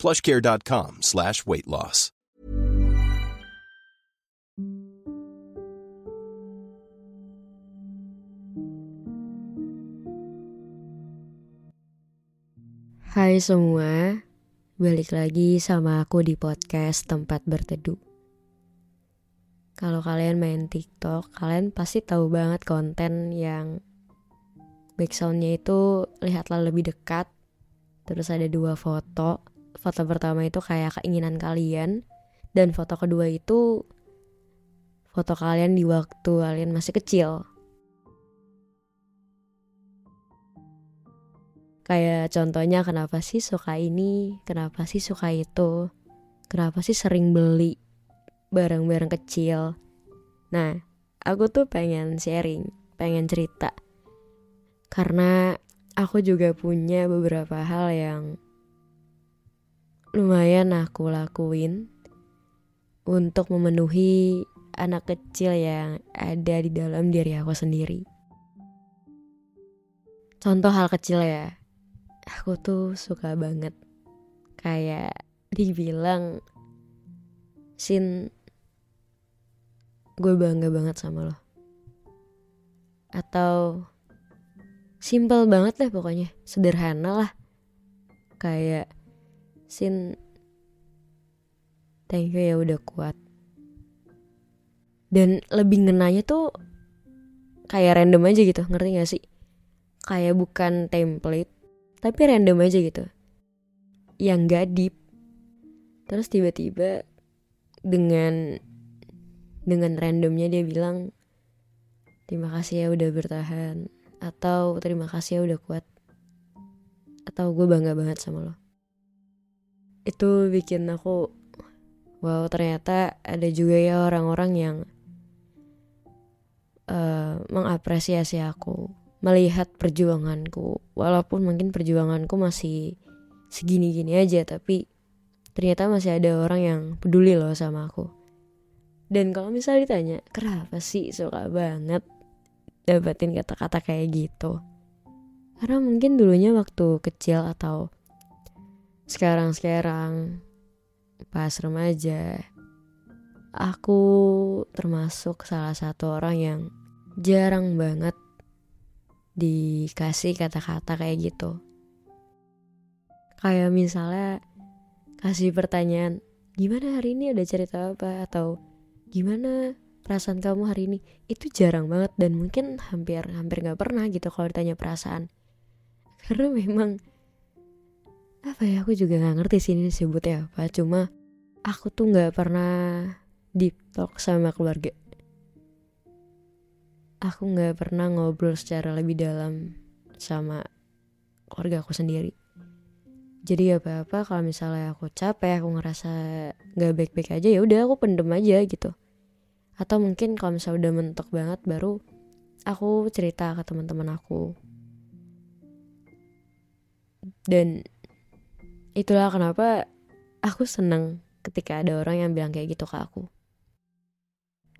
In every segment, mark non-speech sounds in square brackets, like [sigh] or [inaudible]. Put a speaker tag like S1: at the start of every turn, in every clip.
S1: plushcare.com slash weight loss.
S2: Hai semua, balik lagi sama aku di podcast Tempat Berteduh. Kalau kalian main TikTok, kalian pasti tahu banget konten yang backsoundnya itu lihatlah lebih dekat. Terus ada dua foto. Foto pertama itu kayak keinginan kalian, dan foto kedua itu foto kalian di waktu kalian masih kecil. Kayak contohnya kenapa sih suka ini, kenapa sih suka itu, kenapa sih sering beli barang-barang kecil. Nah, aku tuh pengen sharing, pengen cerita. Karena aku juga punya beberapa hal yang lumayan aku lakuin untuk memenuhi anak kecil yang ada di dalam diri aku sendiri. Contoh hal kecil ya, aku tuh suka banget kayak dibilang sin gue bangga banget sama lo atau simple banget deh pokoknya sederhana lah kayak sin. Thank you ya udah kuat. Dan lebih ngenanya tuh kayak random aja gitu ngerti gak sih? Kayak bukan template tapi random aja gitu. Yang gak deep. Terus tiba-tiba dengan dengan randomnya dia bilang terima kasih ya udah bertahan atau terima kasih ya udah kuat atau gue bangga banget sama lo itu bikin aku wow ternyata ada juga ya orang-orang yang uh, mengapresiasi aku melihat perjuanganku. Walaupun mungkin perjuanganku masih segini-gini aja tapi ternyata masih ada orang yang peduli loh sama aku. Dan kalau misalnya ditanya kenapa sih suka banget dapetin kata-kata kayak gitu? Karena mungkin dulunya waktu kecil atau sekarang-sekarang pas remaja aku termasuk salah satu orang yang jarang banget dikasih kata-kata kayak gitu. Kayak misalnya kasih pertanyaan, gimana hari ini ada cerita apa? Atau gimana perasaan kamu hari ini? Itu jarang banget dan mungkin hampir hampir gak pernah gitu kalau ditanya perasaan. Karena memang apa ya aku juga gak ngerti sih ini disebutnya apa. Cuma aku tuh gak pernah deep talk sama keluarga aku nggak pernah ngobrol secara lebih dalam sama keluarga aku sendiri. Jadi apa-apa kalau misalnya aku capek, aku ngerasa nggak baik-baik aja ya udah aku pendem aja gitu. Atau mungkin kalau misalnya udah mentok banget baru aku cerita ke teman-teman aku. Dan itulah kenapa aku seneng ketika ada orang yang bilang kayak gitu ke aku.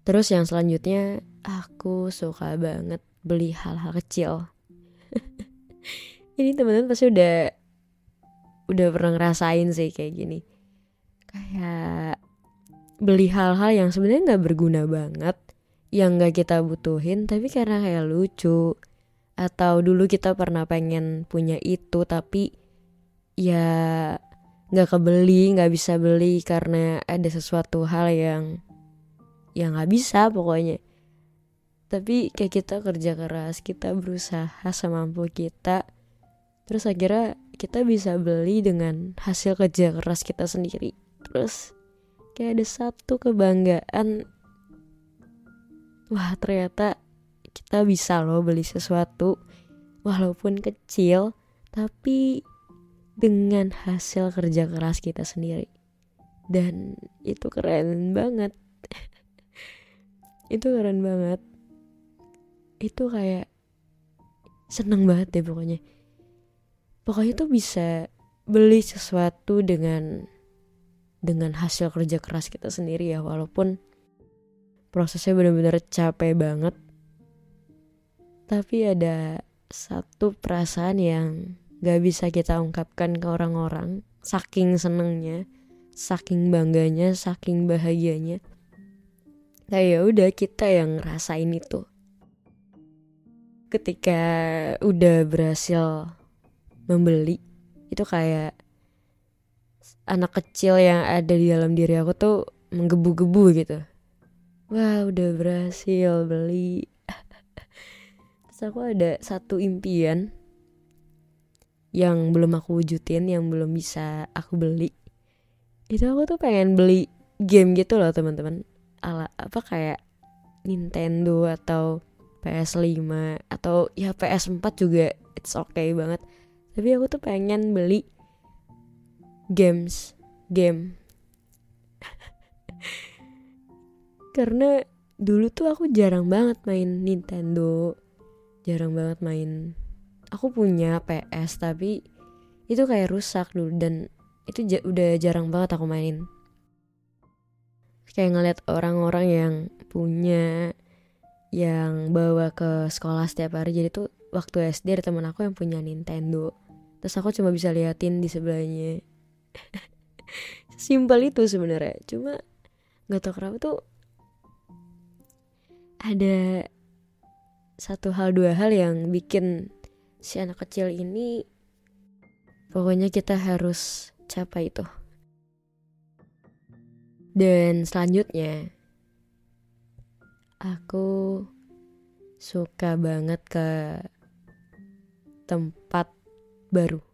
S2: Terus yang selanjutnya aku suka banget beli hal-hal kecil. [laughs] Ini teman-teman pasti udah udah pernah ngerasain sih kayak gini. Kayak beli hal-hal yang sebenarnya nggak berguna banget, yang nggak kita butuhin, tapi karena kayak lucu. Atau dulu kita pernah pengen punya itu, tapi ya nggak kebeli, nggak bisa beli karena ada sesuatu hal yang ya nggak bisa pokoknya. Tapi kayak kita kerja keras kita berusaha semampu kita terus akhirnya kita bisa beli dengan hasil kerja keras kita sendiri. Terus kayak ada satu kebanggaan wah ternyata kita bisa loh beli sesuatu walaupun kecil tapi dengan hasil kerja keras kita sendiri. Dan itu keren banget. [laughs] Itu keren banget. Itu kayak seneng banget deh pokoknya. Pokoknya tuh bisa beli sesuatu dengan dengan hasil kerja keras kita sendiri ya walaupun prosesnya benar-benar capek banget. Tapi ada satu perasaan yang gak bisa kita ungkapkan ke orang-orang. Saking senengnya saking bangganya saking bahagianya. Kayak ya udah kita yang ngerasain itu. Ketika udah berhasil membeli itu kayak anak kecil yang ada di dalam diri aku tuh menggebu-gebu gitu. Wah udah berhasil beli. [laughs] Terus aku ada satu impian yang belum aku wujudin yang belum bisa aku beli. Itu aku tuh pengen beli game gitu loh teman-teman. Ala apa kayak Nintendo atau PS5 atau ya PS4 juga it's okay banget. Tapi aku tuh pengen beli games game. [laughs] Karena dulu tuh aku jarang banget main Nintendo jarang banget main aku punya PS tapi itu kayak rusak dulu dan itu ja udah jarang banget aku mainin. Kayak ngeliat orang-orang yang punya yang bawa ke sekolah setiap hari. Jadi tuh waktu SD ada teman aku yang punya Nintendo. Terus aku cuma bisa liatin di sebelahnya. [laughs] Simpel itu sebenarnya. Cuma nggak tau kenapa tuh ada satu hal dua hal yang bikin si anak kecil ini pokoknya kita harus capai itu dan selanjutnya aku suka banget ke tempat baru.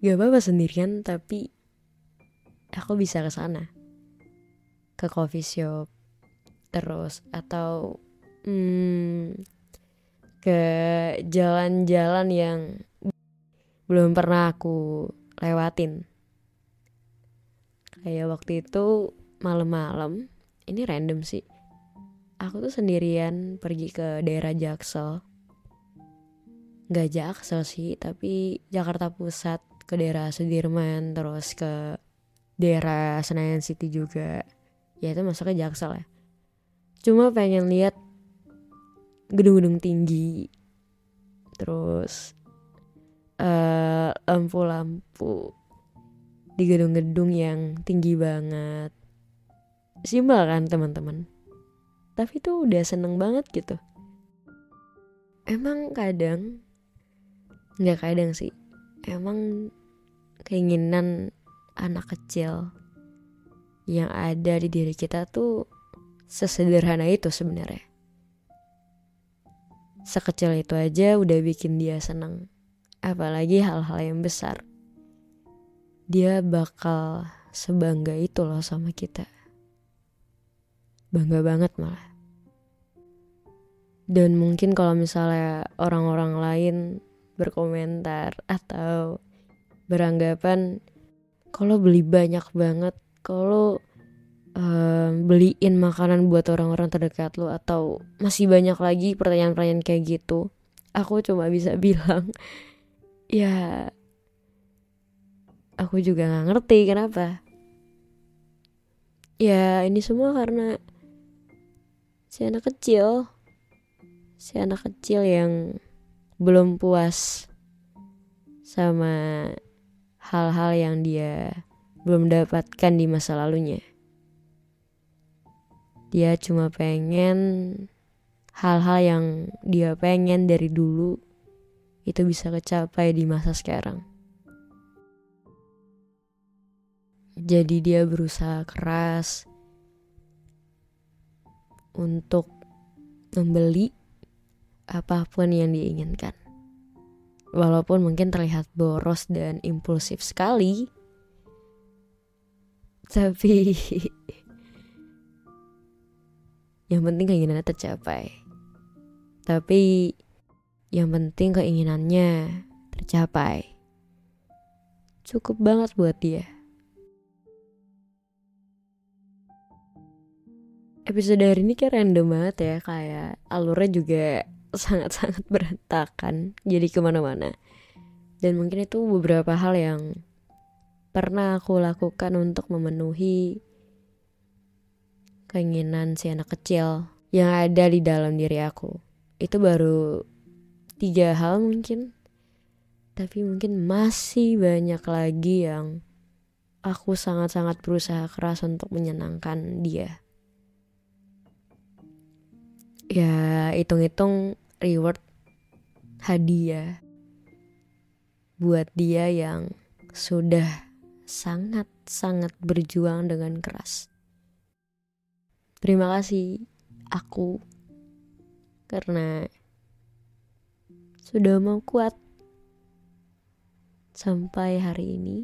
S2: Gak apa-apa sendirian tapi aku bisa ke sana. Ke coffee shop terus atau hmm, ke jalan-jalan yang belum pernah aku lewatin. Kayak waktu itu malam-malam ini random sih. Aku tuh sendirian pergi ke daerah Jaksel. Gak Jaksel sih tapi Jakarta Pusat ke daerah Sudirman terus ke daerah Senayan City juga. Ya itu masuknya Jaksel ya. Cuma pengen lihat gedung-gedung tinggi. Terus eh, lampu-lampu di gedung-gedung yang tinggi banget. Simpel kan teman-teman? Tapi tuh udah seneng banget gitu. Emang kadang Gak kadang sih Emang keinginan anak kecil Yang ada di diri kita tuh Sesederhana itu sebenarnya Sekecil itu aja udah bikin dia seneng. Apalagi hal-hal yang besar. Dia bakal sebangga itu loh sama kita. Bangga banget malah. Dan mungkin kalau misalnya orang-orang lain berkomentar atau beranggapan kalau beli banyak banget? Kalau beliin makanan buat orang-orang terdekat lo atau masih banyak lagi pertanyaan-pertanyaan kayak gitu. Aku cuma bisa bilang [laughs] ya aku juga nggak ngerti kenapa. Ya ini semua karena si anak kecil. Si anak kecil yang belum puas sama hal-hal yang dia belum dapatkan di masa lalunya dia cuma pengen hal-hal yang dia pengen dari dulu itu bisa kecapai di masa sekarang. Jadi dia berusaha keras untuk membeli apa pun yang diinginkan. Walaupun mungkin terlihat boros dan impulsif sekali, [laughs] tapi yang penting keinginannya tercapai. Tapi yang penting keinginannya tercapai. cukup banget buat dia. Episode hari ini kayak random banget ya, kayak alurnya juga [laughs] sangat-sangat berantakan, jadi ke mana-mana. Dan mungkin itu beberapa hal yang pernah aku lakukan untuk memenuhi keinginan si anak kecil yang ada di dalam diri aku. Itu baru tiga hal mungkin tapi mungkin masih banyak lagi yang aku sangat-sangat berusaha keras untuk menyenangkan dia. Ya, hitung-hitung reward hadiah buat dia yang sudah sangat-sangat berjuang dengan keras. Terima kasih aku karena sudah mau kuat sampai hari ini.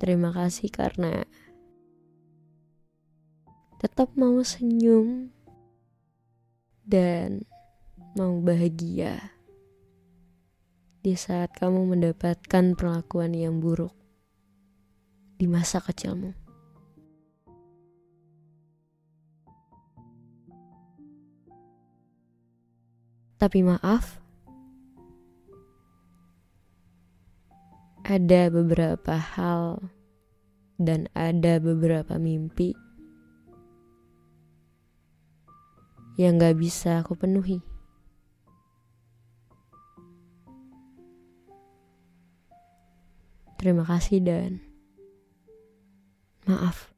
S2: Terima kasih karena tetap mau senyum dan mau bahagia di saat kamu mendapatkan perlakuan yang buruk di masa kecilmu. Tapi maaf, ada beberapa hal dan ada beberapa mimpi yang gak bisa aku penuhi. Terima kasih dan maaf.